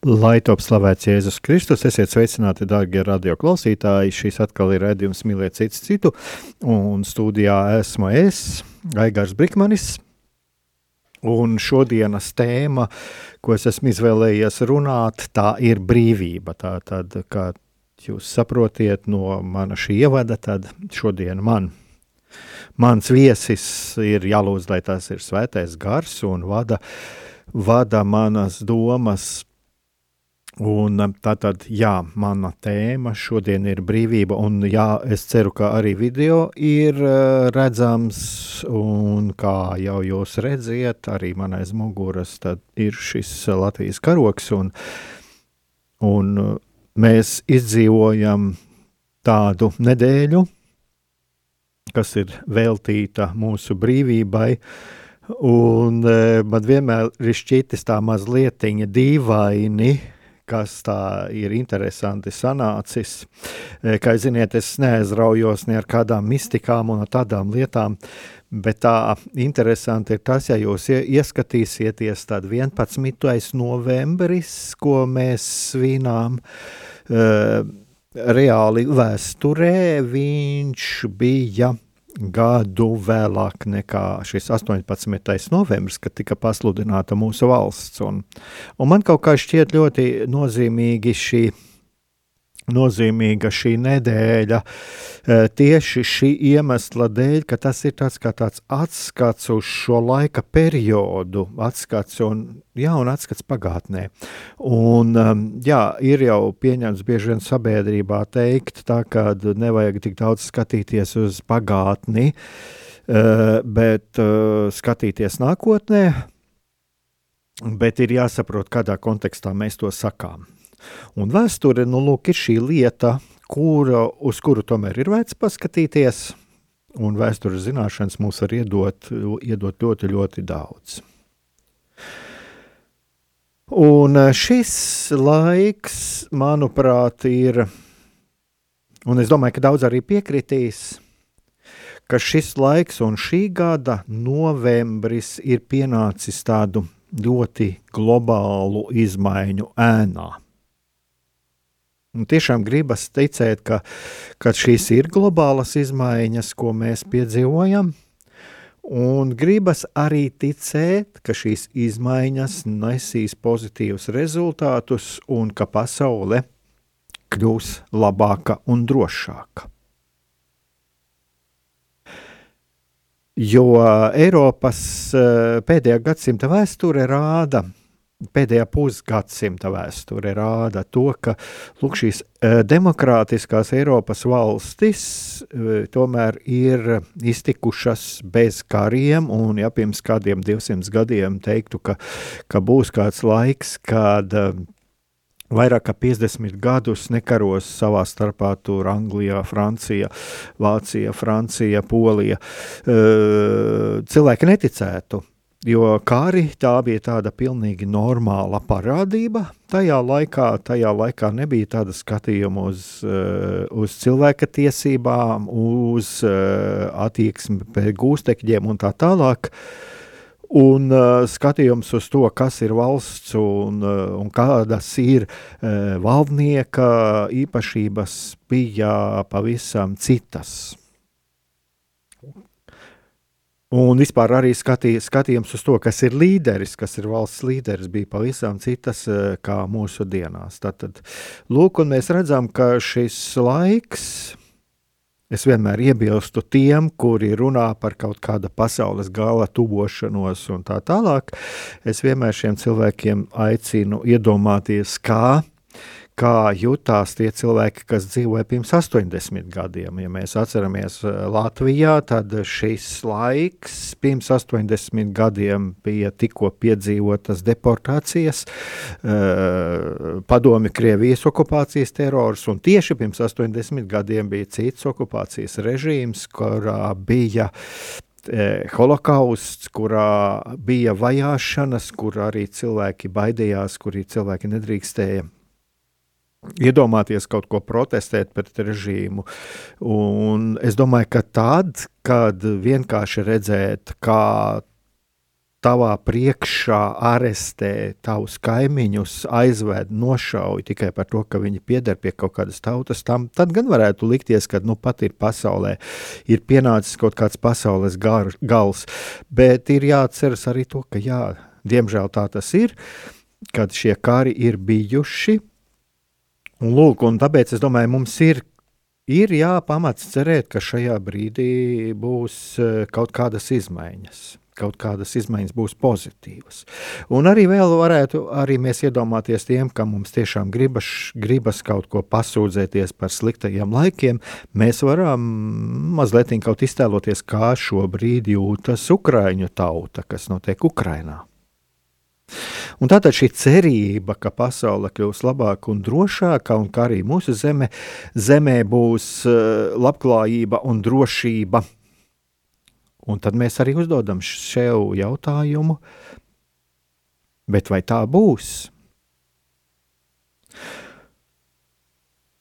Lai top slavēts Jēzus Kristus, esiet sveicināti, darbie radioklausītāji. Šis atkal ir redzējums mīlēt citu citu, un studijā esmu es, Aigars Brikmanis. Un šodienas tēma, ko es esmu izvēlējies runāt, tā ir brīvība. Tā tad, kā jūs saprotiet no mana šī ievada, tad šodien man mans viesis ir jālūdz, lai tas ir svētais gars un vada, vada manas domas Un um, tā tad, jā, mana tēma šodien ir brīvība, un jā, es ceru, ka arī video ir uh, redzams, un kā jau jūs redziet, arī man aiz muguras ir šis Latvijas karoks, un, un uh, mēs izdzīvojam tādu nedēļu, kas ir veltīta mūsu brīvībai, un uh, man vienmēr ir šķitis tā mazlietiņa dīvaini, kas tā ir interesanti sanācis. E, kā zināt, es neaizraujos ne ar kādām mistikām un tādām lietām, bet tā interesanti ir tas, ja jūs ieskatīsieties tad 11. novembris, ko mēs svinām, uh, reāli vēsturē viņš bija gadu vēlāk nekā šis 18. novembris, kad tika pasludināta mūsu valsts. Un, un man kaut kā šķiet ļoti nozīmīgi šī nozīmīga šī nedēļa e, tieši šī iemesla dēļ, ka tas ir tāds kā tāds atskats uz šo laika periodu, atskats un, jā, un atskats pagātnē. Un, um, jā, ir jau pieņemts bieži vien sabiedrībā teikt tā, ka nevajag tik daudz skatīties uz pagātni, e, bet e, skatīties nākotnē, bet ir jāsaprot, kādā kontekstā mēs to sakām. Un vēsture nu, lūk, ir šī lieta, kura, uz kuru tomēr ir vērts paskatīties, un vēstures zināšanas mums var iedot, iedot ļoti, ļoti daudz. Un šis laiks, manuprāt, ir, un es domāju, ka daudz arī piekritīs, ka šis laiks un šī gada novembris ir pienācis tādu ļoti globālu izmaiņu ēnā. Un tiešām gribas ticēt, ka, ka šīs ir globālas izmaiņas, ko mēs piedzīvojam, un gribas arī ticēt, ka šīs izmaiņas nesīs pozitīvus rezultātus un ka pasaule kļūs labāka un drošāka. Jo Eiropas eh, pēdējā gadsimta vēsture rāda, pēdējā pusgadsimta vēsture rāda to, ka lūk, šīs uh, demokrātiskās Eiropas valstis uh, tomēr ir iztikušas bez kariem, un ja pirms kādiem 200 gadiem teiktu, ka, ka būs kāds laiks, kad uh, Vairāk kā 50 gadus nekaros savā starpā tur Anglijā, Francija, Vācija, Francija, Polija. Cilvēki neticētu, Jo kāri tā bija tāda pilnīgi normāla parādība. Tajā laikā, tajā laikā nebija tāda skatījuma uz, uh, uz cilvēka tiesībām, uz uh, attieksmi pret gūstekņiem un tā tālāk. Un uh, skatījums uz to, kas ir valsts un, un kādas ir uh, valdnieka īpašības, bija pavisam citas. Un vispār arī skatī, skatījums uz to, kas ir līderis, kas ir valsts līderis, bija pavisam citas eh, kā mūsu dienās. Tad, lūk, un mēs redzam, ka šis laiks, es vienmēr iebilstu tiem, kuri runā par kaut kāda pasaules gala tuvošanos un tā tālāk. Es vienmēr šiem cilvēkiem aicinu iedomāties, kā kā jutās tie cilvēki, kas dzīvoja pirms 80 gadiem. Ja mēs atceramies eh, Latvijā, tad šis laiks pirms 80 gadiem bija tikko piedzīvotas deportācijas, eh, padomi Krievijas okupācijas terors, un tieši pirms 80 gadiem bija cits okupācijas režīms, kurā bija eh, holokausts, kurā bija vajāšanas, kur arī cilvēki baidījās, kur cilvēki nedrīkstēja iedomāties kaut ko protestēt pret režīmu. Un es domāju, ka tad, kad vienkārši redzēt, kā tavā priekšā arestē tavus kaimiņus, aizved, nošauj tikai par to, ka viņi pieder pie kaut kādas tautas, tam, tad gan varētu likties, ka nu, pat ir pasaulē, ir pienācis kaut kāds pasaules gar, gals. Bet ir jāatceras arī to, ka jā, diemžēl tā tas ir, kad šie kari ir bijuši Un, lūk, un tāpēc es domāju, mums ir, ir jāpamats cerēt, ka šajā brīdī būs eh, kaut kādas izmaiņas. Kaut kādas izmaiņas būs pozitīvas. Un arī vēl varētu arī mēs iedomāties tiem, kam mums tiešām gribas, gribas kaut ko pasūdzēties par sliktajiem laikiem. Mēs varam mazliet kaut iztēloties, kā šobrīd jūtas Ukraiņu tauta, kas notiek Ukrainā. Un tātad šī cerība, ka pasaule kļūs labāka un drošāka, un ka arī mūsu zeme, zemē būs uh, labklājība un drošība. Un tad mēs arī uzdodam sev jautājumu, bet vai tā būs?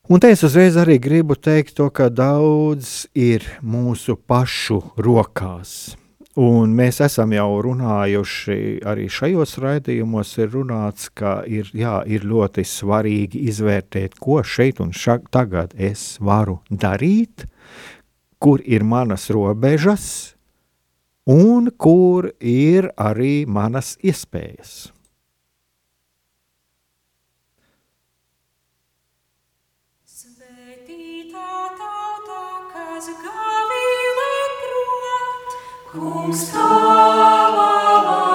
Un te es uzreiz arī gribu teikt to, ka daudz ir mūsu pašu rokās. Un mēs esam jau runājuši, arī šajos raidījumos ir runāts, ka ir, jā, ir ļoti svarīgi izvērtēt, ko šeit un ša, tagad es varu darīt, kur ir manas robežas un kur ir arī manas iespējas. Kungs tavā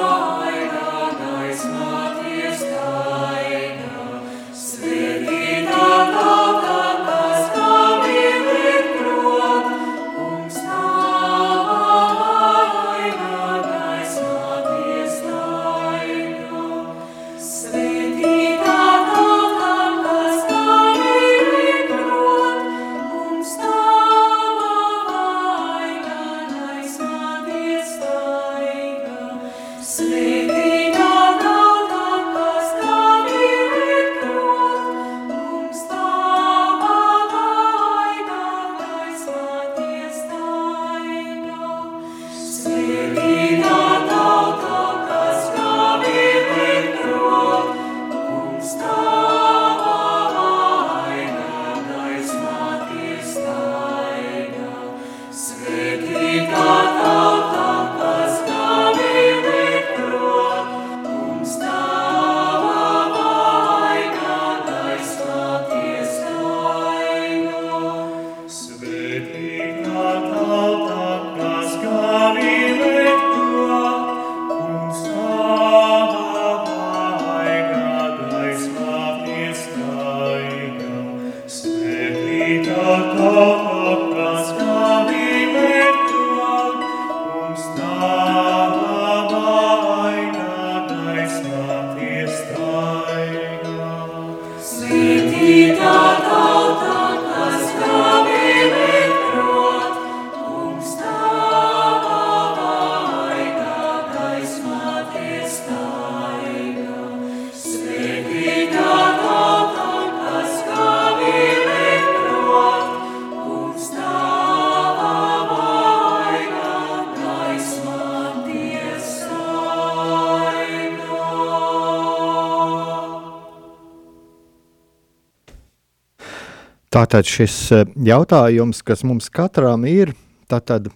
Tātad šis eh, jautājums, kas mums katram ir, tātad,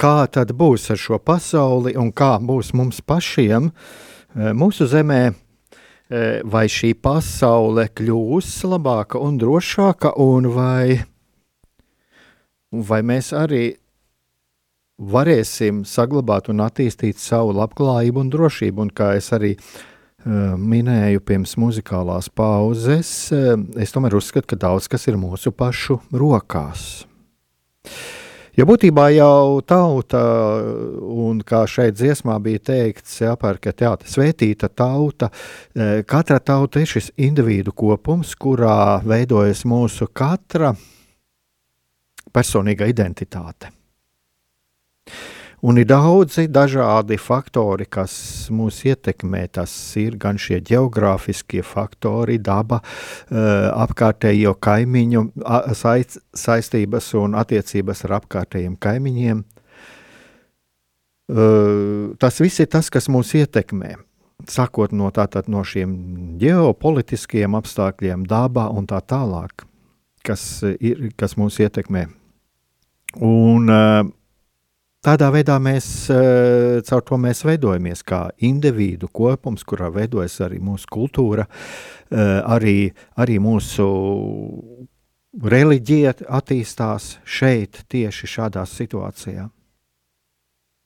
kā tad būs ar šo pasauli un kā būs mums pašiem eh, mūsu zemē, eh, vai šī pasaule kļūs labāka un drošāka, un vai, vai mēs arī varēsim saglabāt un attīstīt savu labklājību un drošību. Un kā es arī uh, minēju pirms muzikālās pauzes, uh, es tomēr uzskatu, ka daudz kas ir mūsu pašu rokās. Jo būtībā jau tauta, un kā šeit dziesmā bija teikts, jāpērk, ka tā svētīta tauta, katra tauta ir šis individu kopums, kurā veidojas mūsu katra personīga identitāte. Un ir daudzi dažādi faktori, kas mūs ietekmē. Tas ir gan šie geogrāfiskie faktori, daba, eh, apkārtējo kaimiņu saistības un attiecības ar apkārtējiem kaimiņiem. Eh, tas viss ir tas, kas mūs ietekmē. Sākot no, tātad, no šiem ģeopolitiskiem apstākļiem, dabā un tā tālāk, kas, ir, kas mūs ietekmē. Un, uh, Tādā veidā mēs eh, caur to mēs veidojamies kā individu kopums, kurā veidojas arī mūsu kultūra, eh, arī, arī mūsu reliģija attīstās šeit, tieši šādā situācijā.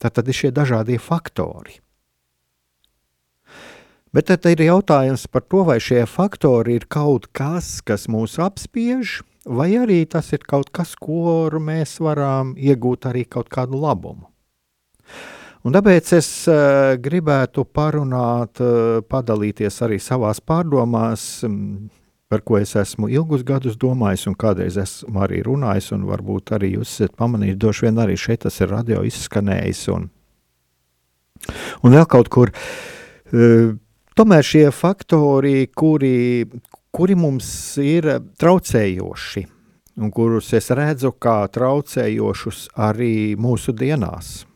Tad ir šie dažādie faktori. Bet tad ir jautājums par to, vai šie faktori ir kaut kas, kas mūs apspiež, vai arī tas ir kaut kas, ko mēs varam iegūt arī kaut kādu labumu. Un tāpēc es uh, gribētu parunāt, uh, padalīties arī savās pārdomās, um, par ko es esmu ilgus gadus domājis, un kādreiz esmu arī runājis, un varbūt arī jūs esat pamanījuši, droši vien arī šeit tas ir radio izskanējis, un, un vēl kaut kur. Uh, tomēr šie faktori, kuri, kuri mums ir traucējoši, un kurus es redzu kā traucējošus arī mūsu dienās,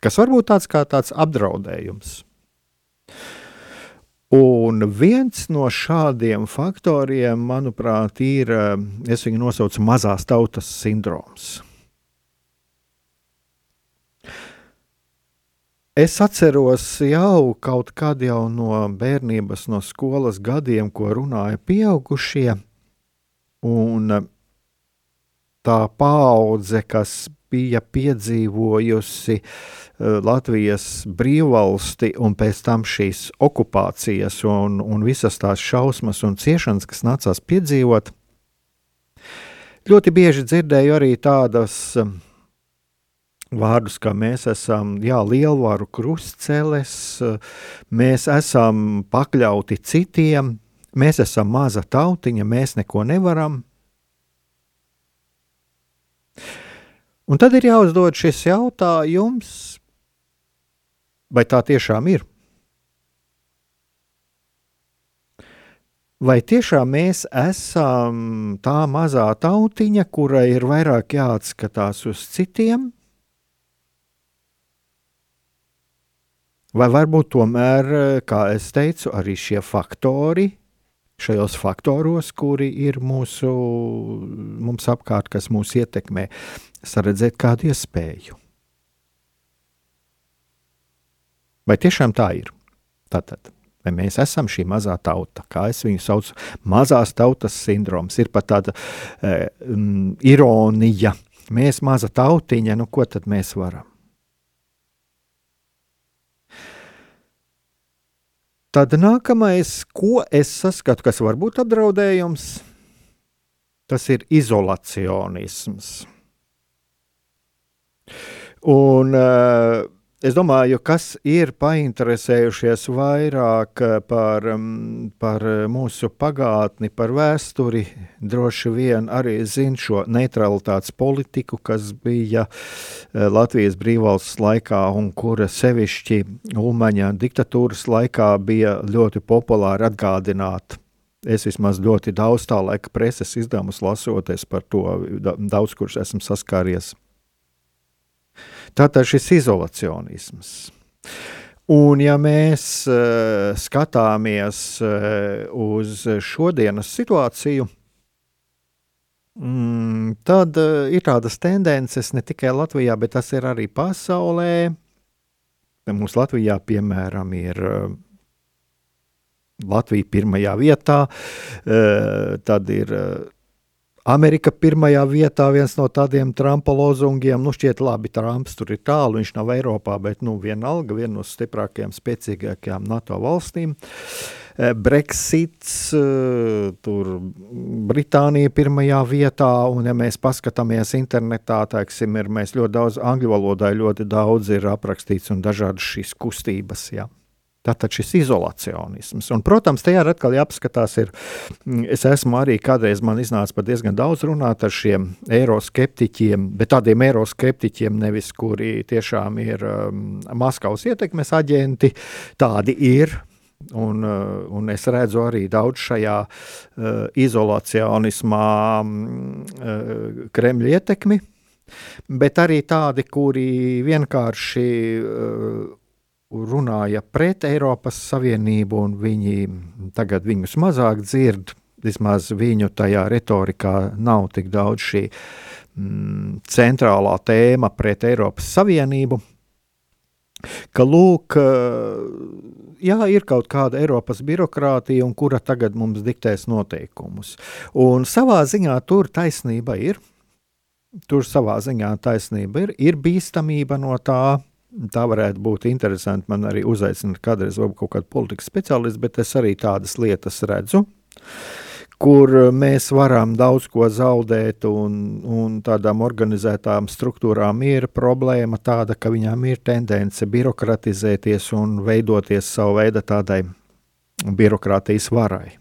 kas var būt tāds kā tāds apdraudējums. Un viens no šādiem faktoriem, manuprāt, ir, es viņu nosaucu mazās tautas sindroms. Es atceros jau kaut kad jau no bērnības, no skolas gadiem, ko runāja pieaugušie, un tā paudze, kas bija piedzīvojusi uh, Latvijas brīvvalsti un pēc tam šīs okupācijas un, un visas tās šausmas un ciešanas, kas nācās piedzīvot, ļoti bieži dzirdēju arī tādas uh, vārdus, ka mēs esam jā, lielvaru krustceles, mēs esam pakļauti citiem, mēs esam maza tautiņa, mēs neko nevaram. Un tad ir jāuzdod šis jautājums, vai tā tiešām ir? Vai tiešām mēs esam tā mazā tautiņa, kurai ir vairāk jāatskatās uz citiem, Vai varbūt tomēr, eh, kā es teicu, arī šie faktori, šajos faktoros, kuri ir mūsu, mums apkārt, kas mūs ietekmē, saredzēt kādu iespēju? Vai tiešām tā ir? Tātad, vai mēs esam šī mazā tauta, kā es viņu saucu, mazās tautas sindroms, ir pat tāda e, um, ironija. Mēs maza tautiņa, nu ko tad mēs varam? Tad nākamais, ko es saskatu, kas var būt apdraudējums, tas ir izolacionisms. Un uh, Es domāju, kas ir painteresējušies vairāk eh, par, mm, par mūsu pagātni, par vēsturi, droši vien arī zina šo neutralitātes politiku, kas bija eh, Latvijas brīvvalsts laikā un kura sevišķi Ulmaņa diktatūras laikā bija ļoti populāri atgādināt. Es vismaz ļoti daudz tā laika preses izdevumus lasoties par to, daudz kurš esmu saskāries. Tātad šis izolacionisms. Un, ja mēs uh, skatāmies uh, uz šodienas situāciju, mm, tad uh, ir tādas tendences ne tikai Latvijā, bet tas ir arī pasaulē. Mums Latvijā, piemēram, ir uh, Latvija pirmajā vietā, uh, tad ir uh, Amerika pirmajā vietā, viens no tādiem Trumpa lozungiem. Nu, šķiet, labi, Trumps tur ir tālu, viņš nav Eiropā, bet nu, vienalga, viena no stiprākajām, spēcīgākajām NATO valstīm. Eh, Brexits, eh, tur Britānija pirmajā vietā, un ja mēs paskatāmies internetā, teiksim, ir mēs ļoti daudz, angļu valodā ļoti daudz ir aprakstīts un dažādas šīs kustības, jā. Tātad šis izolacionisms. Un, protams, tajā atkal jāpaskatās, ir, mm, es esmu arī kādreiz man iznācis pat diezgan daudz runāt ar šiem eiroskeptiķiem, bet tādiem eiroskeptiķiem nevis, kuri tiešām ir um, Maskavas ietekmes aģenti, tādi ir, Un, uh, un es redzu arī daudz šajā uh, izolacionismā uh, Kremļa ietekmi, bet arī tādi, kuri vienkārši uh, runāja pret Eiropas Savienību, un viņi tagad viņus mazāk dzird. Vismaz viņu tajā retorikā nav tik daudz šī mm, centrālā tēma pret Eiropas Savienību. Ka lūk, jā, ir kaut kāda Eiropas birokrātija, kura tagad mums diktēs noteikumus. Un savā ziņā tur taisnība ir. Tur savā ziņā taisnība ir. Ir bīstamība no tā, Tā varētu būt interesanti. Man arī uzaicināt kādreiz kaut kādu politikas speciālistu, bet es arī tādas lietas redzu, kur mēs varam daudz ko zaudēt, un, un tādām organizētām struktūrām ir problēma tāda, ka viņām ir tendence birokratizēties un veidoties savu veidu tādai birokrātijas varai.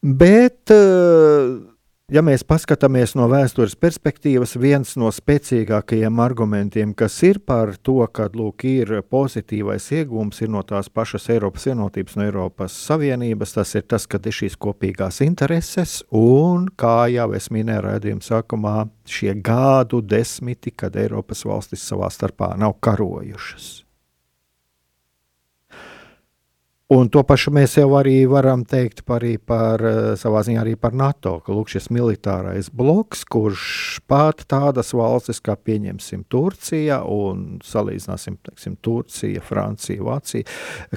Bet uh, Ja mēs paskatāmies no vēstures perspektīvas, viens no spēcīgākajiem argumentiem, kas ir par to, ka lūk, ir pozitīvais iegūms ir no tās pašas Eiropas vienotības, no Eiropas Savienības, tas ir tas, ka ir šīs kopīgās intereses un, kā jau es minēju raidījuma sākumā, šie gadu desmiti, kad Eiropas valstis savā starpā nav karojušas. Un to pašu mēs jau arī varam teikt par, par eh, savā ziņā arī par NATO, ka lūk, šis militārais bloks, kurš pat tādas valstis kā pieņemsim Turcija un salīdzināsim teiksim, Turcija, Francija, Vācija,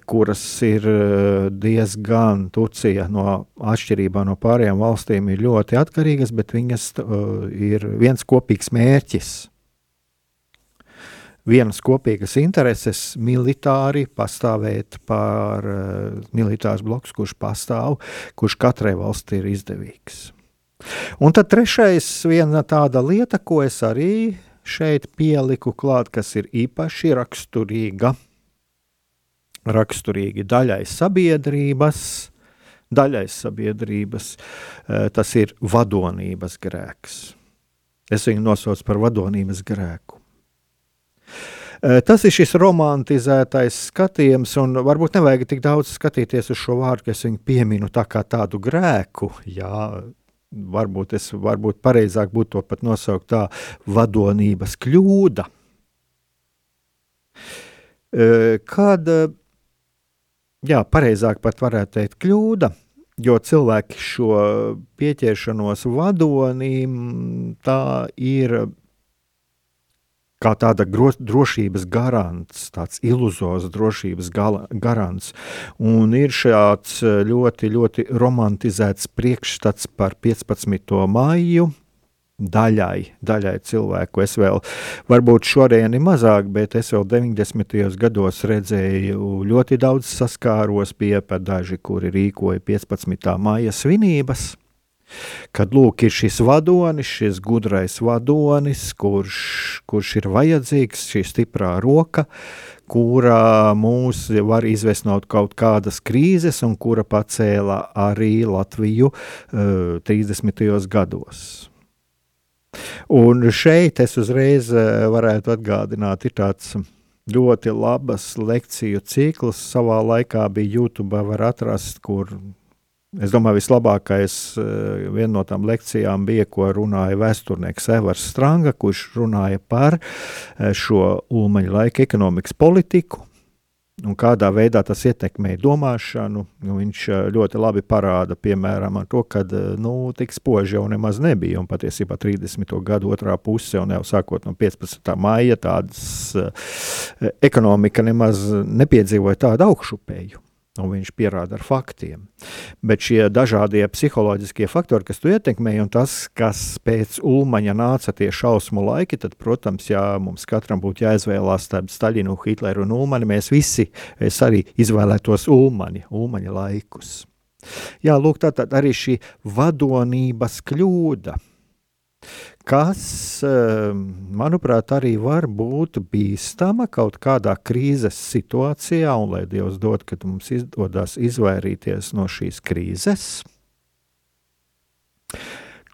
kuras ir eh, diezgan Turcija no atšķirībā no pārējām valstīm ir ļoti atkarīgas, bet viņas uh, ir viens kopīgs mērķis vienas kopīgas intereses militāri pastāvēt par uh, militārs bloks, kurš pastāv, kurš katrai valstī ir izdevīgs. Un tad trešais viena tāda lieta, ko es arī šeit pieliku klāt, kas ir īpaši raksturīga, raksturīgi daļai sabiedrības, daļai sabiedrības, uh, tas ir vadonības grēks. Es viņu nosaucu par vadonības grēku. Eh, tas ir šis romantizētais skatījums, un varbūt nevajag tik daudz skatīties uz šo vārdu, ka es viņu pieminu tā kā tādu grēku. Jā, varbūt es varbūt pareizāk būtu to pat nosaukt tā vadonības kļūda. Eh, kad, jā, pareizāk pat varētu teikt kļūda, jo cilvēki šo pieķeršanos vadonim, tā ir kā tāda drošības garants, tāds iluzors drošības garants. Un ir šāds eh, ļoti, ļoti romantizēts priekšstats par 15. maiju. Daļai, daļai cilvēku es vēl, varbūt šodien ir mazāk, bet es vēl 90. gados redzēju ļoti daudz saskāros, bija pat daži, kuri rīkoja 15. maija svinības Kad lūk, ir šis vadonis, šis gudrais vadonis, kurš, kurš ir vajadzīgs, šī stiprā roka, kura mūs var izvest no kaut kādas krīzes un kura pacēla arī Latviju uh, eh, 30. gados. Un šeit es uzreiz uh, varētu atgādināt, ir tāds ļoti labas lekciju cikls. Savā laikā bija YouTube, var atrast, kur Es domāju, vislabākais eh, viena no tām lekcijām bija, ko runāja vēsturnieks Evers Stranga, kurš runāja par eh, šo ulmaņa laika ekonomikas politiku. un kādā veidā tas ietekmē domāšanu. Nu, viņš ļoti labi parāda, piemēram, to, ka nu, tik spoži jau nemaz nebija. Un patiesībā 30. gadu otrā puse, un jau sākot no 15. maija, tādas ekonomika nemaz nepiedzīvoja tādu augšupēju un viņš pierāda ar faktiem. Bet šie dažādie psiholoģiskie faktori, kas to ietekmē, un tas, kas pēc Ulmaņa nāca tie šausmu laiki, tad, protams, ja mums katram būtu jāizvēlās starp Staļinu, Hitleru un Ulmani, mēs visi, es arī izvēlētos Ulmani, Ulmaņa laikus. Jā, lūk, tā tad arī šī vadonības kļūda – kas, eh, manuprāt, arī var būt bīstama kaut kādā krīzes situācijā, un lai Dievs dod, ka mums izdodas izvairīties no šīs krīzes,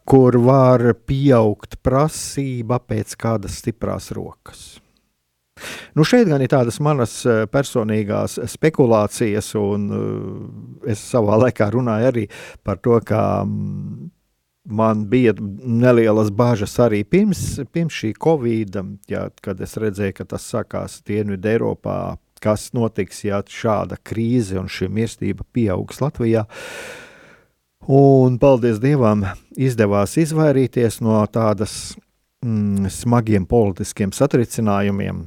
kur var pieaugt prasība pēc kādas stipras rokas. Nu šeit gan ir tādas manas eh, personīgās spekulācijas, un eh, es savā laikā runāju arī par to, ka mm, man bija nelielas bažas arī pirms, pirms šī Covid, ja, kad es redzēju, ka tas sākās Dienvidu Eiropā, kas notiks, ja šāda krīze un šī mirstība pieaugs Latvijā. Un, paldies Dievam, izdevās izvairīties no tādas mm, smagiem politiskiem satricinājumiem,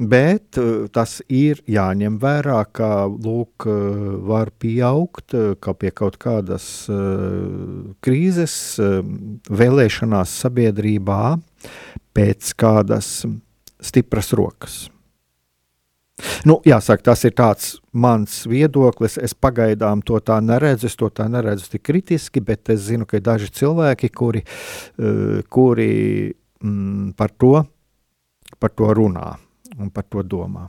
Bet eh, tas ir jāņem vērā, ka lūk, eh, var pieaugt eh, ka pie kaut kādas krīzes, vēlēšanās sabiedrībā pēc kādas stipras rokas. Nu, jāsaka, tas ir mans viedoklis. Es pagaidām to tā neredzu. Es to tā neredzu tik kritiski, bet es zinu, ka ir daži cilvēki, kuri, kuri mm, par, to, par to runā un par to domā.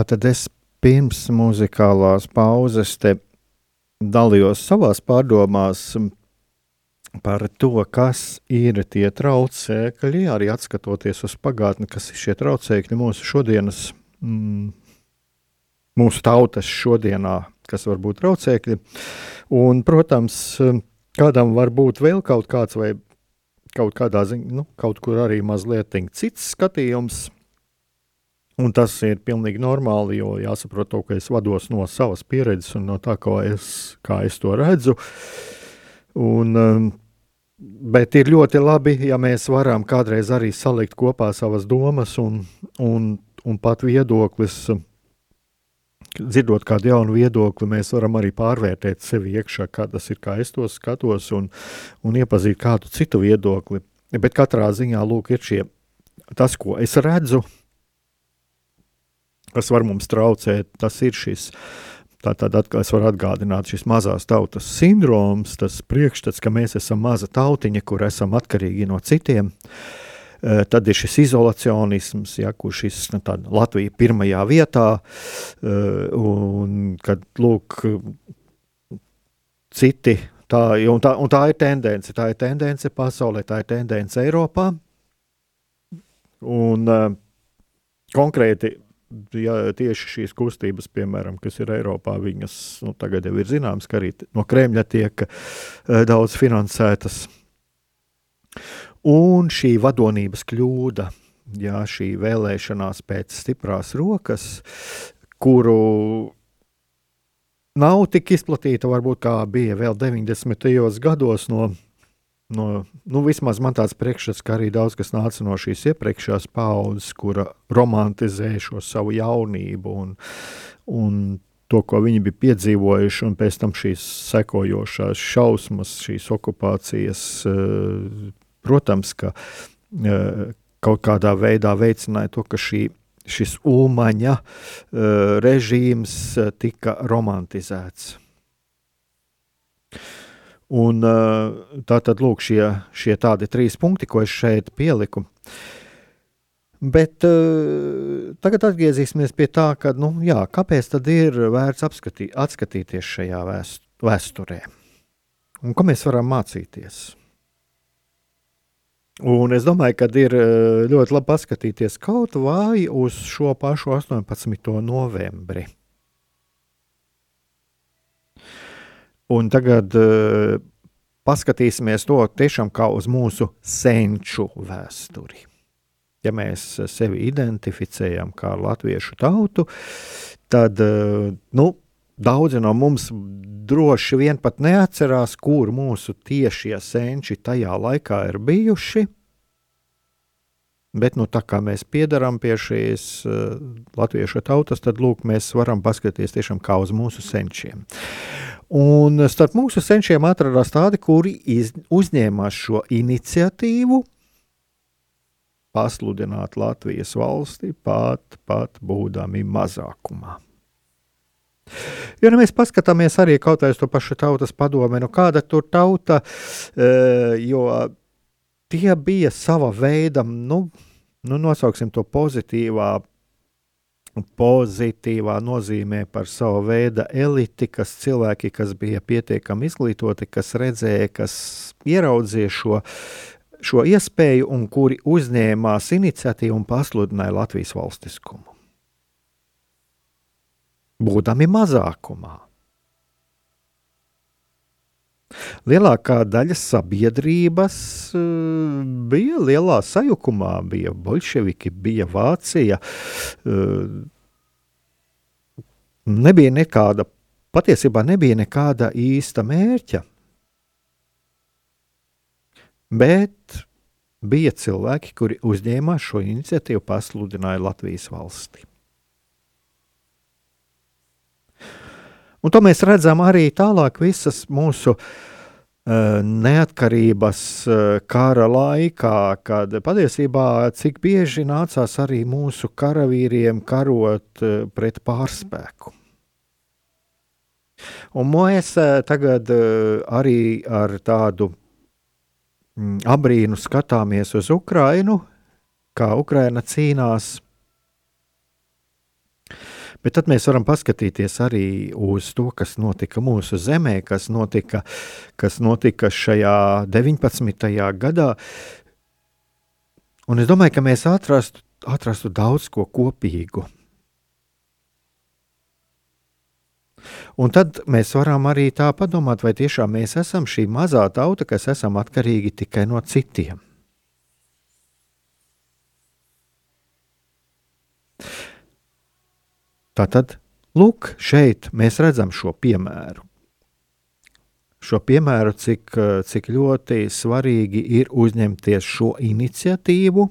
Tātad es pirms muzikālās pauzes te dalījos savās pārdomās par to, kas ir tie traucēkļi, arī atskatoties uz pagātni, kas ir šie traucēkļi mūsu šodienas, mm, mūsu tautas šodienā, kas var būt traucēkļi. Un, protams, kādam var būt vēl kaut kāds vai kaut kādā ziņā, nu, kaut kur arī mazliet cits skatījums Un tas ir pilnīgi normāli, jo jāsaprot, to, ka es vados no savas pieredzes un no tā, kā es, kā es to redzu. Un, um, bet ir ļoti labi, ja mēs varam kādreiz arī salikt kopā savas domas un, un, un pat viedoklis. Dzirdot kādu jaunu viedokli, mēs varam arī pārvērtēt sevi iekšā, kā tas ir, kā es to skatos, un, un iepazīt kādu citu viedokli. Bet katrā ziņā, lūk, ir šie, tas, ko es redzu, kas var mums traucēt, tas ir šis. Tātad atkal es varu atgādināt šis mazās tautas sindroms, tas priekšstats, ka mēs esam maza tautiņa, kur esam atkarīgi no citiem. E, tad ir šis izolacionisms, ja, kurš ir nu, Latvija pirmajā vietā, e, un kad lūk, citi tā, un tā, un tā ir tendence. Tā ir tendence pasaulē, tā ir tendence Eiropā. Un uh, konkrēti ja tieši šīs kustības, piemēram, kas ir Eiropā, viņas nu, tagad jau ir zināmas, ka arī no Kremļa tiek uh, daudz finansētas. Un šī vadonības kļūda, jā, šī vēlēšanās pēc stiprās rokas, kuru nav tik izplatīta, varbūt kā bija vēl 90. gados no no, nu, vismaz man tāds priekšstats, ka arī daudz kas nāca no šīs iepriekšējās paudzes, kura romantizē šo savu jaunību un, un to, ko viņi bija piedzīvojuši, un pēc tam šīs sekojošās šausmas, šīs okupācijas, eh, protams, ka eh, kaut kādā veidā veicināja to, ka šī šis ulmaņa uh, režīms tika romantizēts. Un, tā tad lūk, šie, šie tādi trīs punkti, ko es šeit pieliku. Bet uh, tagad atgriezīsimies pie tā, ka, nu, jā, kāpēc tad ir vērts apskatī, atskatīties šajā vēst, vēsturē? Un ko mēs varam mācīties? Un es domāju, ka ir ļoti labi paskatīties kaut vai uz šo pašu 18. novembri. Un tagad uh, paskatīsimies to tiešām kā uz mūsu senču vēsturi. Ja mēs sevi identificējam kā latviešu tautu, tad uh, nu, daudzi no mums droši vien pat neatcerās, kur mūsu tiešie senči tajā laikā ir bijuši. Bet, nu, tā kā mēs piedarām pie šīs uh, latviešu tautas, tad lūk, mēs varam paskatīties tiešām kā uz mūsu senčiem. Un starp mūsu senčiem atradās tādi, kuri iz, uzņēmās šo iniciatīvu pasludināt Latvijas valsti pat, pat būdami mazākumā. Jo ja mēs paskatāmies arī kaut vai uz to pašu tautas padomu, nu kāda tur tauta, e, jo tie bija sava veida, nu, nu nosauksim to pozitīvā pozitīvā nozīmē par savu veidu eliti, kas cilvēki, kas bija pietiekami izglītoti, kas redzēja, kas ieraudzīja šo, šo iespēju un kuri uzņēmās iniciatīvu un pasludināja Latvijas valstiskumu. Būdami mazākumā. Lielākā daļa sabiedrības eh, bija lielā sajukumā. Bija bolševiki, bija Vācija. Eh, nebija nekāda, patiesībā nebija nekāda īsta mērķa. Bet bija cilvēki, kuri uzņēmās šo iniciatīvu, pasludināja Latvijas valsti. Un to mēs redzam arī tālāk visas mūsu uh, neatkarības uh, kara laikā, kad patiesībā cik bieži nācās arī mūsu karavīriem karot uh, pret pārspēku. Un mēs tagad arī ar tādu mm, abrīnu skatāmies uz Ukrajinu, kā Ukraina cīnās Bet tad mēs varam paskatīties arī uz to, kas notika mūsu zemē, kas notika, kas notika šajā 19. gadā. Un es domāju, ka mēs atrastu, atrastu daudz ko kopīgu. Un tad mēs varam arī tā padomāt, vai tiešām mēs esam šī mazā tauta, kas esam atkarīgi tikai no citiem. Tātad, lūk, šeit mēs redzam šo piemēru. Šo piemēru, cik, cik ļoti svarīgi ir uzņemties šo iniciatīvu.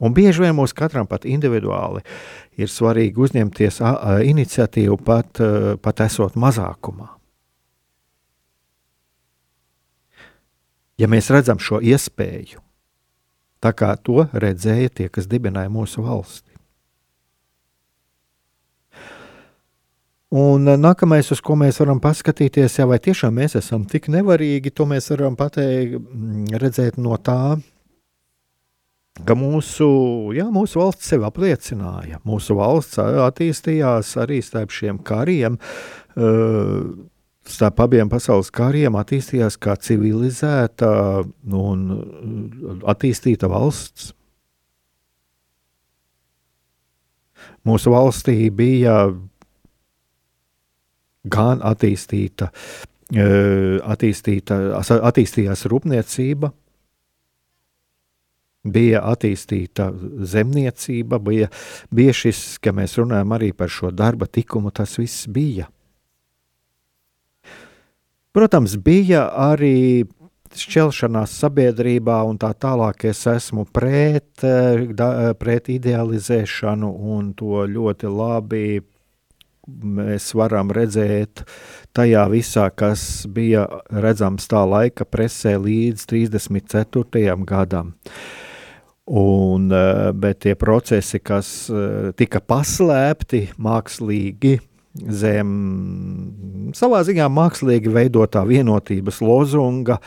Un bieži vien mums katram pat individuāli ir svarīgi uzņemties iniciatīvu pat, pat esot mazākumā. Ja mēs redzam šo iespēju, tā kā to redzēja tie, kas dibināja mūsu valsti. Un eh, nākamais, uz ko mēs varam paskatīties, ja vai tiešām mēs esam tik nevarīgi, to mēs varam pateikt, mm, redzēt no tā, ka mūsu, jā, mūsu valsts sevi apliecināja. Mūsu valsts attīstījās arī starp šiem kariem, eh, starp abiem pasaules kariem, attīstījās kā civilizēta un eh, attīstīta valsts. Mūsu valstī bija gan attīstīta, attīstīta, attīstījās rūpniecība, bija attīstīta zemniecība, bija, bija šis, ka mēs runājam arī par šo darba likumu, tas viss bija. Protams, bija arī šķelšanās sabiedrībā un tā tālāk. Es esmu pret, pret idealizēšanu un to ļoti labi mēs varam redzēt tajā visā, kas bija redzams tā laika presē līdz 34. gadam. Un, eh, bet tie procesi, kas eh, tika paslēpti mākslīgi, zem savā ziņā mākslīgi veidotā vienotības lozunga,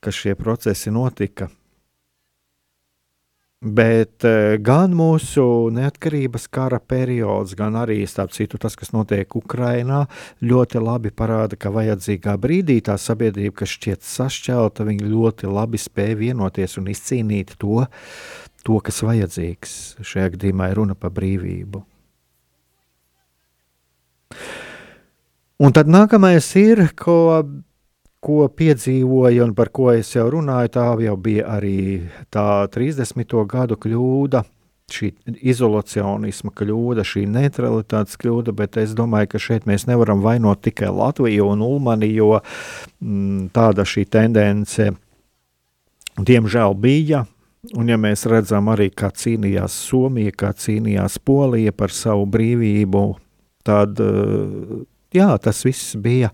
ka šie procesi notika Bet eh, gan mūsu neatkarības kara periods, gan arī citu, tas, kas notiek Ukrajinā, ļoti labi parāda, ka vajadzīgā brīdī tā sabiedrība, kas šķiet sašķelta, ļoti labi spēja vienoties un izcīnīt to, to kas vajadzīgs. Šajā gadījumā ir runa par brīvību. Un tad nākamais ir, ko ko piedzīvoja un par ko es jau runāju, tā jau bija arī tā 30. gadu kļūda. Šī izolacionisma kļūda, šī neutralitātes kļūda, bet es domāju, ka šeit mēs nevaram vainot tikai Latviju un Ulmani, jo mm, tāda šī tendence, diemžēl, bija. Un, ja mēs redzam arī, kā cīnījās Somija, kā cīnījās Polija par savu brīvību, tad uh, jā, tas viss bija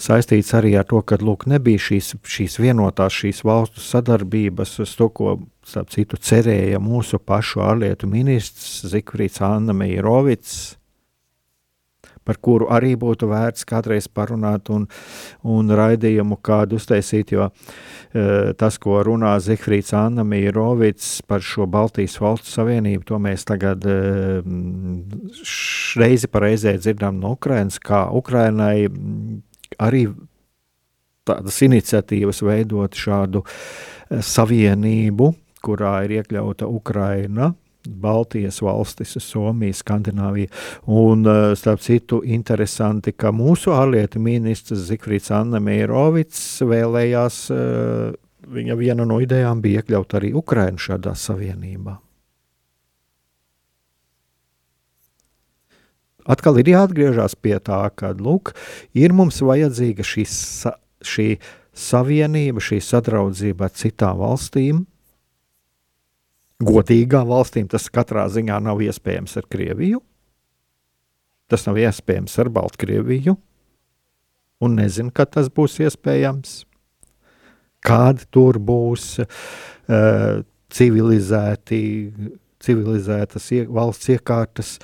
saistīts arī ar to, ka lūk, nebija šīs, šīs vienotās šīs valstu sadarbības, uz to, ko starp citu cerēja mūsu pašu ārlietu ministrs Zikfrīds Anna Meirovics par kuru arī būtu vērts kādreiz parunāt un, un raidījumu kādu uztaisīt, jo e, tas, ko runā Zihfrīds Anna Mīrovics par šo Baltijas valstu savienību, to mēs tagad e, reizi pa reizē dzirdam no Ukrainas, kā Ukrainai arī tādas iniciatīvas veidot šādu e, savienību, kurā ir iekļauta Ukraina, Baltijas valstis, Somija, Skandināvija. Un, eh, starp citu, interesanti, ka mūsu ārlietu ministrs Zikfrīds Anna Meirovics vēlējās, eh, viņa viena no idejām bija iekļaut arī Ukrainu šādā savienībā. Atkal ir jāatgriežas pie tā, ka lūk, ir mums vajadzīga šī, šī savienība, šī sadraudzība ar citām valstīm, godīgām valstīm tas katrā ziņā nav iespējams ar Krieviju. Tas nav iespējams ar Baltkrieviju. Un nezinu, kad tas būs iespējams. Kādi tur būs uh, civilizēti, civilizētas ie, valsts iekārtas.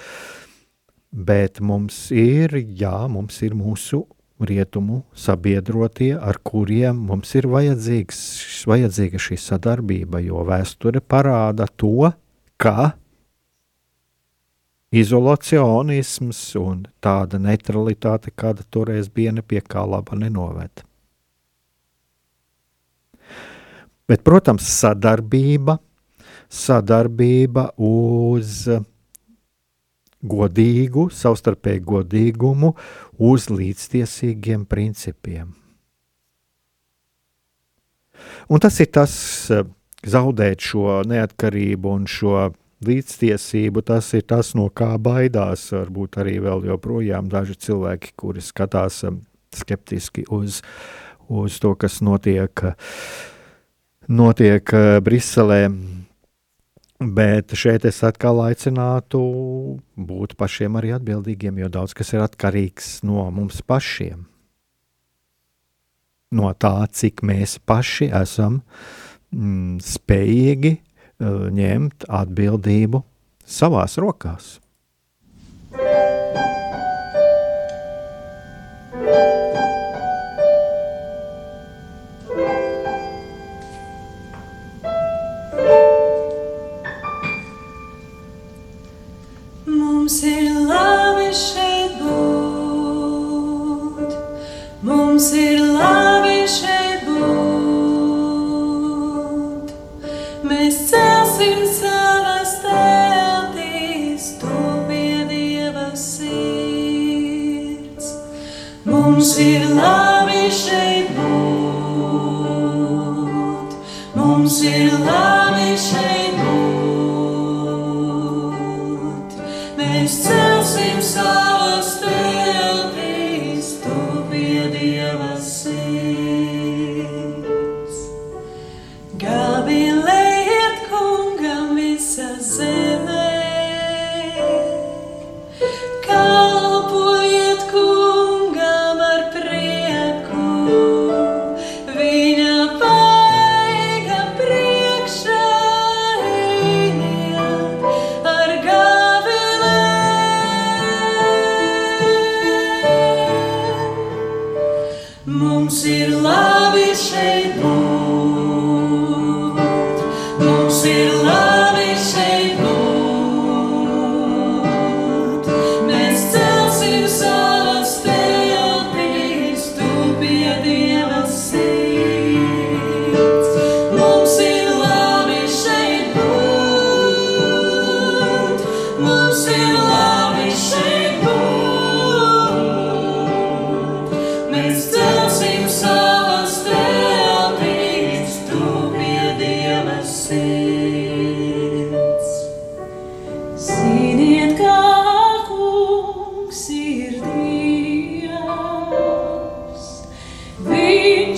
Bet mums ir, jā, mums ir mūsu rietumu sabiedrotie, ar kuriem mums ir vajadzīga šī sadarbība, jo vēsture parāda to, ka izolacionisms un tāda neutralitāte, kāda toreiz bija, nepie kā laba nenoved. Bet, protams, sadarbība, sadarbība uz godīgu, savstarpēju godīgumu, uz līdztiesīgiem principiem. Un tas ir tas, zaudēt šo neatkarību un šo līdztiesību, tas ir tas, no kā baidās varbūt arī vēl joprojām daži cilvēki, kuri skatās um, skeptiski uz, uz to, kas notiek, notiek uh, Briselē. Bet šeit es atkal aicinātu būt pašiem arī atbildīgiem, jo daudz kas ir atkarīgs no mums pašiem. No tā, cik mēs paši esam mm, spējīgi Eh, ņemt atbildību savās rokās. Mums ir labi šeit būt, mums ir labi šeit būt. Mēs celsim savas teltīs, tu pie Dieva sirds. Mums ir labi šeit būt,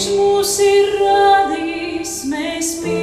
Viņš mūs ir radījis, mēs piedaram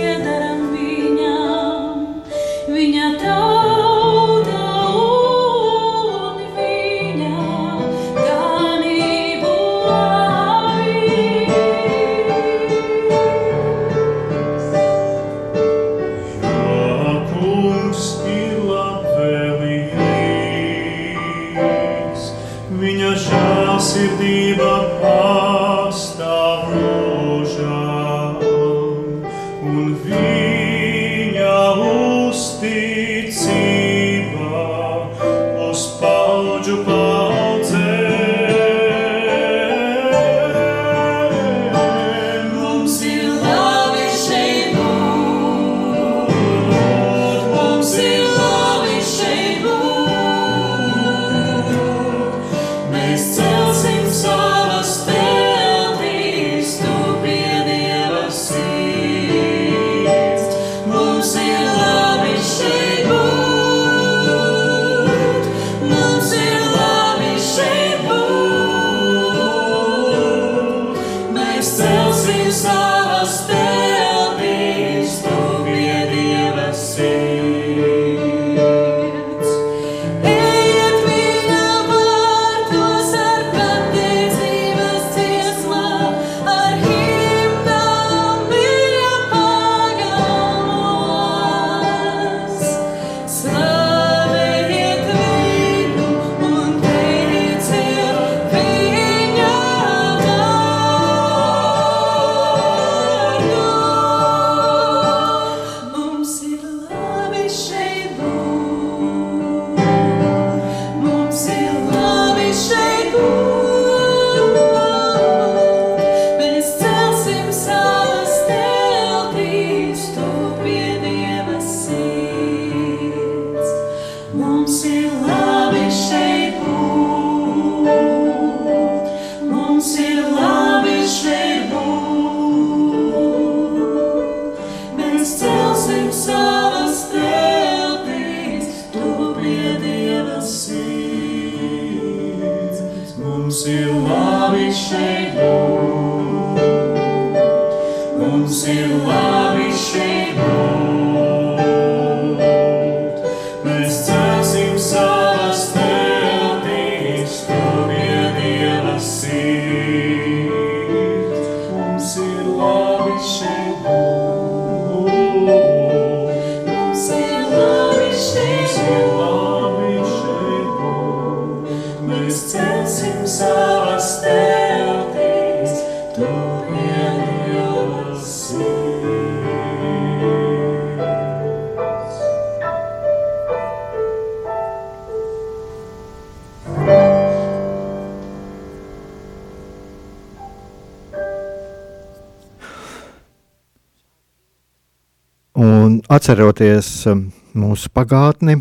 atceroties um, mūsu pagātni,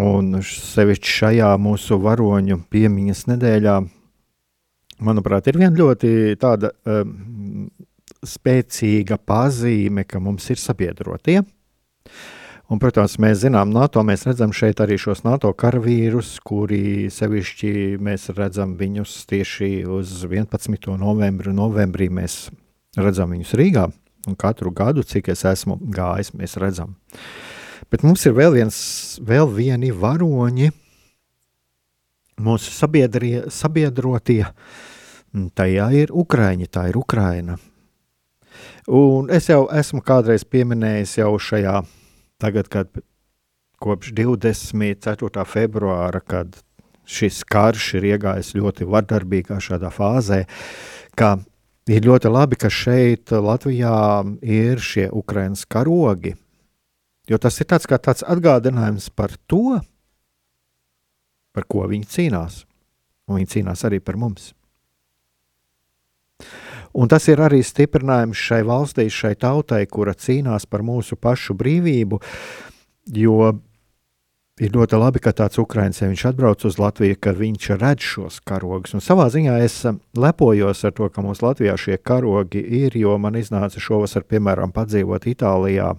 un sevišķi šajā mūsu varoņu piemiņas nedēļā, manuprāt, ir viena ļoti tāda um, spēcīga pazīme, ka mums ir sabiedrotie. Un, protams, mēs zinām, NATO, mēs redzam šeit arī šos NATO karavīrus, kuri sevišķi mēs redzam viņus tieši uz 11. novembri. Novembrī mēs redzam viņus Rīgā, un katru gadu, cik es esmu gājis, mēs redzam. Bet mums ir vēl, viens, vēl vieni varoņi, mūsu sabiedrie, sabiedrotie. Tajā ir Ukraiņa, tā ir Ukraina. Un es jau esmu kādreiz pieminējis jau šajā, tagad, kad kopš 24. februāra, kad šis karš ir iegājis ļoti vardarbīgā šādā fāzē, ka ir ļoti labi, ka šeit Latvijā ir šie Ukraiņas karogi. Jo tas ir tāds tāds atgādinājums par to, par ko viņi cīnās. Un viņi cīnās arī par mums. Un tas ir arī stiprinājums šai valstī, šai tautai, kura cīnās par mūsu pašu brīvību. Jo ir ļoti labi, ka tāds ukrāņš, ja viņš atbrauc uz Latviju, ka viņš redz šos karogus. Un savā ziņā es lepojos ar to, ka mums Latvijā šie karogi ir, jo man iznāca šovasar, piemēram, padzīvot Itālijā.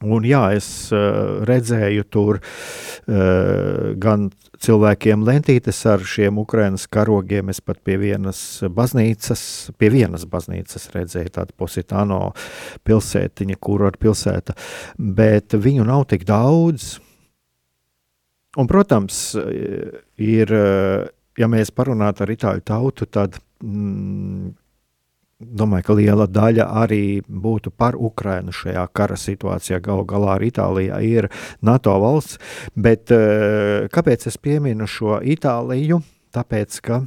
Un jā, es uh, redzēju tur uh, gan cilvēkiem lentītes ar šiem Ukraiņas karogiem. Es pat pie vienas baznīcas, pie vienas baznīcas redzēju tādu Positāno pilsētiņu, kuru ar pilsēta, bet viņu nav tik daudz. Un, protams, ir, ja mēs parunātu ar itāļu tautu, tad mm, domāju, ka liela daļa arī būtu par Ukrajinu šajā kara situācijā. Galu galā arī Itālija ir NATO valsts. Bet kāpēc es pieminu šo Itāliju? Tāpēc, ka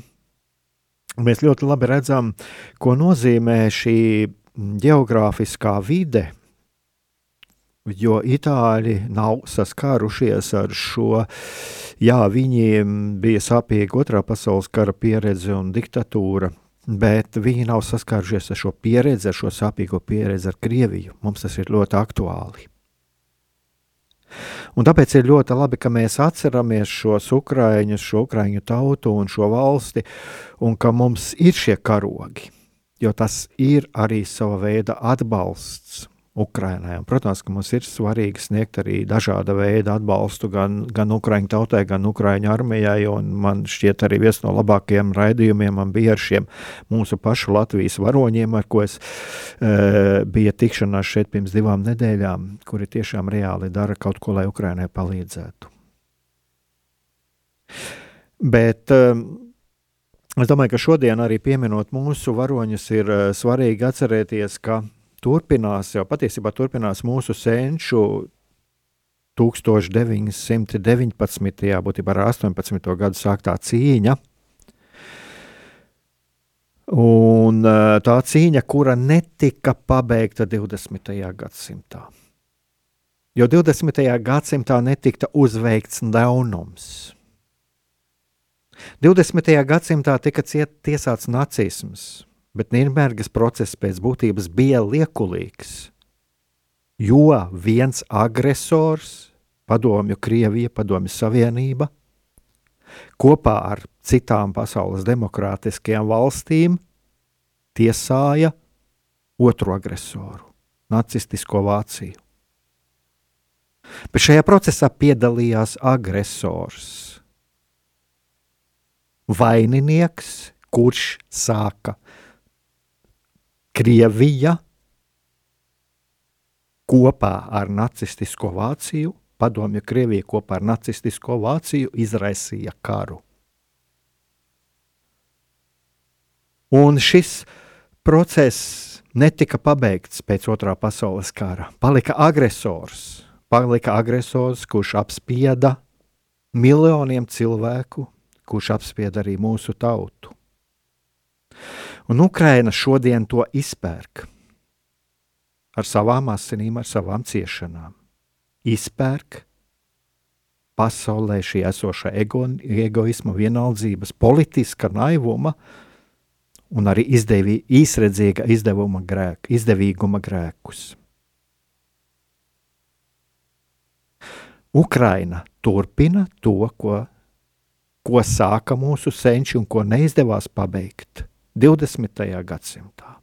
mēs ļoti labi redzam, ko nozīmē šī geogrāfiskā vide. Jo itāļi nav saskārušies ar šo, jā, viņiem bija sāpīga otrā pasaules kara pieredze un diktatūra, bet viņi nav saskārušies ar šo pieredzi, ar šo sāpīgo pieredzi ar Krieviju. Mums tas ir ļoti aktuāli. Un tāpēc ir ļoti labi, ka mēs atceramies šos ukrāņus, šo ukrāņu tautu un šo valsti, un ka mums ir šie karogi. Jo tas ir arī sava veida atbalsts Ukrainai. Un, protams, ka mums ir svarīgi sniegt arī dažāda veida atbalstu gan, gan Ukrāņu tautai, gan Ukrāņu armijai. Man šķiet, arī viens no labākajiem raidījumiem man bija ar šiem mūsu pašu Latvijas varoņiem, ar ko es e, bija tikšanās šeit pirms divām nedēļām, kuri tiešām reāli dara kaut ko, lai Ukrainai palīdzētu. Bet um, es domāju, ka šodien arī pieminot mūsu varoņus, ir uh, svarīgi atcerēties, ka turpinās, jau patiesībā turpinās mūsu senču 1919. būtībā ar 18. gadu sāktā cīņa. Un tā cīņa, kura netika pabeigta 20. gadsimtā. Jo 20. gadsimtā netika uzveikts ļaunums. 20. gadsimtā tika tiesāts nacisms, bet Nīderlandes process pēc būtības bija liekulīgs. Jo viens agresors, Padomju Krievija, Padomju Savienība, kopā ar citām pasaules demokrātiskajām valstīm tiesāja otru agresoru, nacistisko Vāciju. Bet šajā procesā piedalījās agresors. vaininieks, kurš sāka Krievija kopā ar nacistisko Vāciju, padomju Krievija kopā ar nacistisko Vāciju izraisīja karu. Un šis process netika pabeigts pēc otrā pasaules kara. Palika agresors, palika agresors, kurš apspieda miljoniem cilvēku, kurš apspieda arī mūsu tautu. Un Ukraina šodien to izpērk ar savām asinīm, ar savām ciešanām. Izpērk pasaulē šī esošā ego, egoisma, vienaldzības, politiska naivuma un arī izdevī, īsredzīga izdevuma grēku, izdevīguma grēkus. Ukraina turpina to, ko, ko sāka mūsu senči un ko neizdevās pabeigt 20. gadsimtā.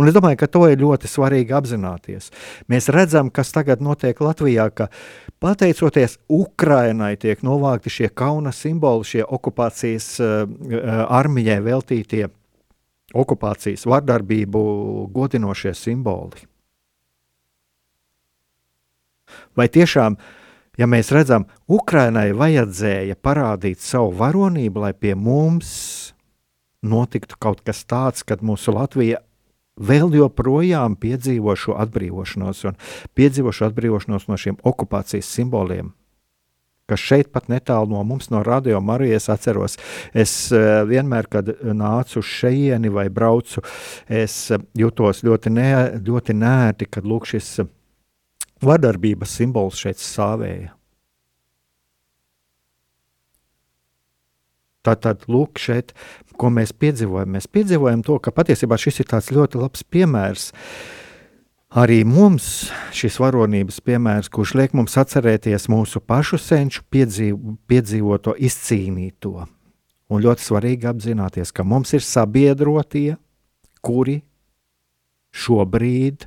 Un es domāju, ka to ir ļoti svarīgi apzināties. Mēs redzam, kas tagad notiek Latvijā, ka pateicoties Ukrainai tiek novākti šie kauna simboli, šie okupācijas uh, armijai veltītie okupācijas vardarbību godinošie simboli. Vai tiešām, ja mēs redzam, Ukrainai vajadzēja parādīt savu varonību, lai pie mums notiktu kaut kas tāds, kad mūsu Latvija vēl joprojām piedzīvo šo atbrīvošanos un piedzīvo šo atbrīvošanos no šiem okupācijas simboliem. Kas šeit pat netālu no mums, no radio Marijas, atceros, es uh, vienmēr, kad nācu šejieni vai braucu, es uh, jutos ļoti, ne, ļoti nērti, kad lūk šis uh, vardarbības simbols šeit stāvēja. Tātad, lūk, šeit, ko mēs piedzīvojam. Mēs piedzīvojam to, ka patiesībā šis ir tāds ļoti labs piemērs. Arī mums šis varonības piemērs, kurš liek mums atcerēties mūsu pašu senču piedzīv, piedzīvoto, izcīnīto. Un ļoti svarīgi apzināties, ka mums ir sabiedrotie, kuri šobrīd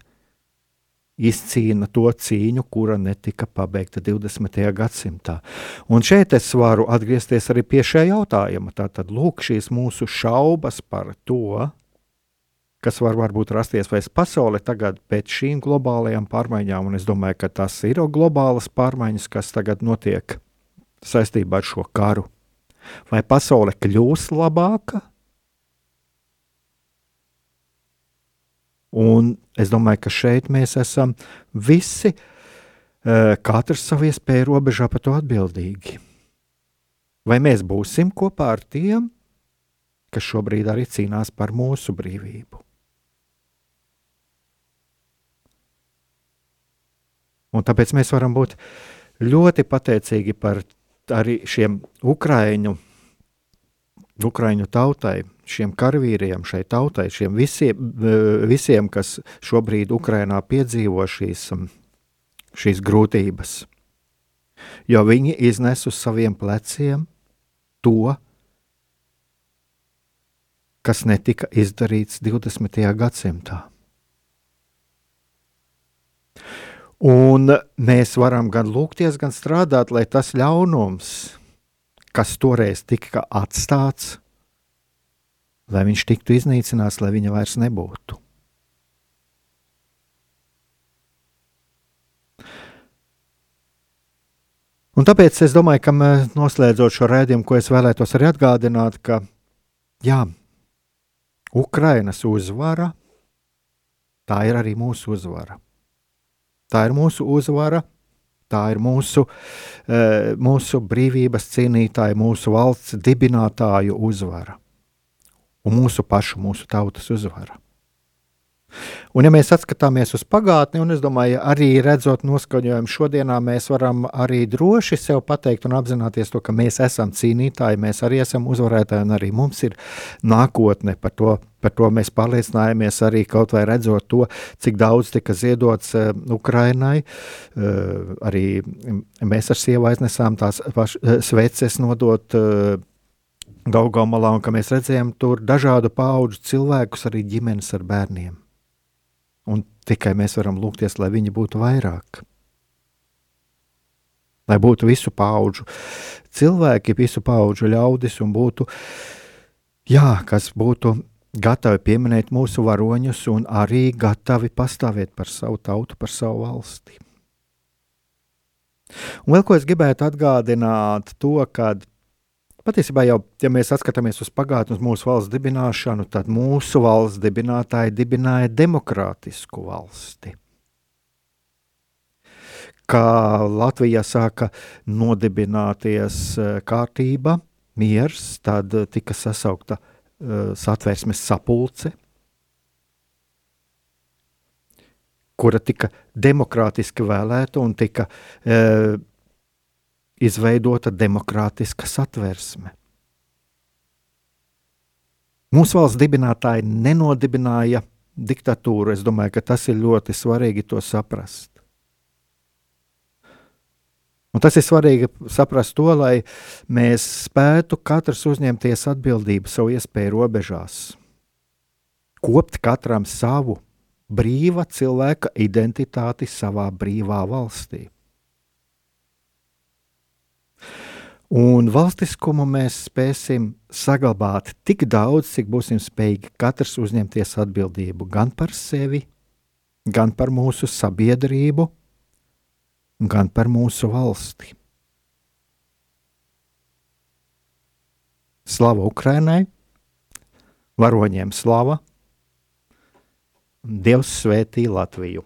izcīna to cīņu, kura netika pabeigta 20. gadsimtā. Un šeit es varu atgriezties arī pie šī jautājuma. Tātad, lūk, šīs mūsu šaubas par to, kas var varbūt rasties vairs pasaulē tagad pēc šīm globālajām pārmaiņām, un es domāju, ka tas ir globālas pārmaiņas, kas tagad notiek saistībā ar šo karu. Vai pasaule kļūs labāka? Un es domāju, ka šeit mēs esam visi, eh, katrs savu iespēju robežā par to atbildīgi. Vai mēs būsim kopā ar tiem, kas šobrīd arī cīnās par mūsu brīvību? Un tāpēc mēs varam būt ļoti pateicīgi par arī šiem Ukraiņu, Ukraiņu tautai, šiem karavīriem, šai tautai, šiem visiem, visiem kas šobrīd Ukrainā piedzīvo šīs, um, šīs grūtības. Jo viņi iznes uz saviem pleciem to, kas netika izdarīts 20. gadsimtā. Un mēs varam gan lūgties, gan strādāt, lai tas ļaunums, kas toreiz tika atstāts, lai viņš tiktu iznīcināts, lai viņa vairs nebūtu. Un tāpēc es domāju, ka noslēdzot šo rādījumu, ko es vēlētos arī atgādināt, ka jā, Ukrainas uzvara, tā ir arī mūsu uzvara. Tā ir mūsu uzvara, tā ir mūsu, eh, mūsu brīvības cīnītāja, mūsu valsts dibinātāju uzvara un mūsu pašu, mūsu tautas uzvara. Un, ja mēs skatāmies uz pagātni, un es domāju, arī redzot noskaņojumu šodienā, mēs varam arī droši sev pateikt un apzināties to, ka mēs esam cīnītāji, mēs arī esam uzvarētāji, un arī mums ir nākotne. Par to, par to mēs pārliecinājāmies arī kaut vai redzot to, cik daudz tika ziedots uh, Ukrainai. Uh, arī mēs ar sievu aiznesām tās pašas uh, sveces nodot. Uh, Gaugamalā, un ka mēs redzējām tur dažādu pauģu cilvēkus, arī ģimenes ar bērniem. Un tikai mēs varam lūgties, lai viņi būtu vairāk. lai būtu visu pauģu cilvēki, visu pauģu ļaudis un būtu, jā, kas būtu gatavi pieminēt mūsu varoņus un arī gatavi pastāvēt par savu tautu, par savu valsti. Un vēl ko es gribētu atgādināt, to, ka patiesībā jau, ja mēs skatāmies uz pagātni, uz mūsu valsts dibināšanu, tad mūsu valsts dibinātāji dibināja demokrātisku valsti. Kā Latvijā sāka nodibināties eh, kārtība, miers, tad tika sasaukta uh, satvērsmes sapulce, kura tika demokrātiski vēlēta un tika e, izveidota demokrātiska satversme. Mūsu valsts dibinātāji nenodibināja diktatūru. Es domāju, ka tas ir ļoti svarīgi to saprast. Un tas ir svarīgi saprast to, lai mēs spētu katrs uzņemties atbildību savu iespēju robežās, kopt katram savu brīva cilvēka identitāti savā brīvā valstī. Un valstiskumu mēs spēsim saglabāt tik daudz, cik būsim spējīgi katrs uzņemties atbildību gan par sevi, gan par mūsu sabiedrību, gan par mūsu valsti. Slava Ukrainai, varoņiem slava! Dievs svētī Latviju!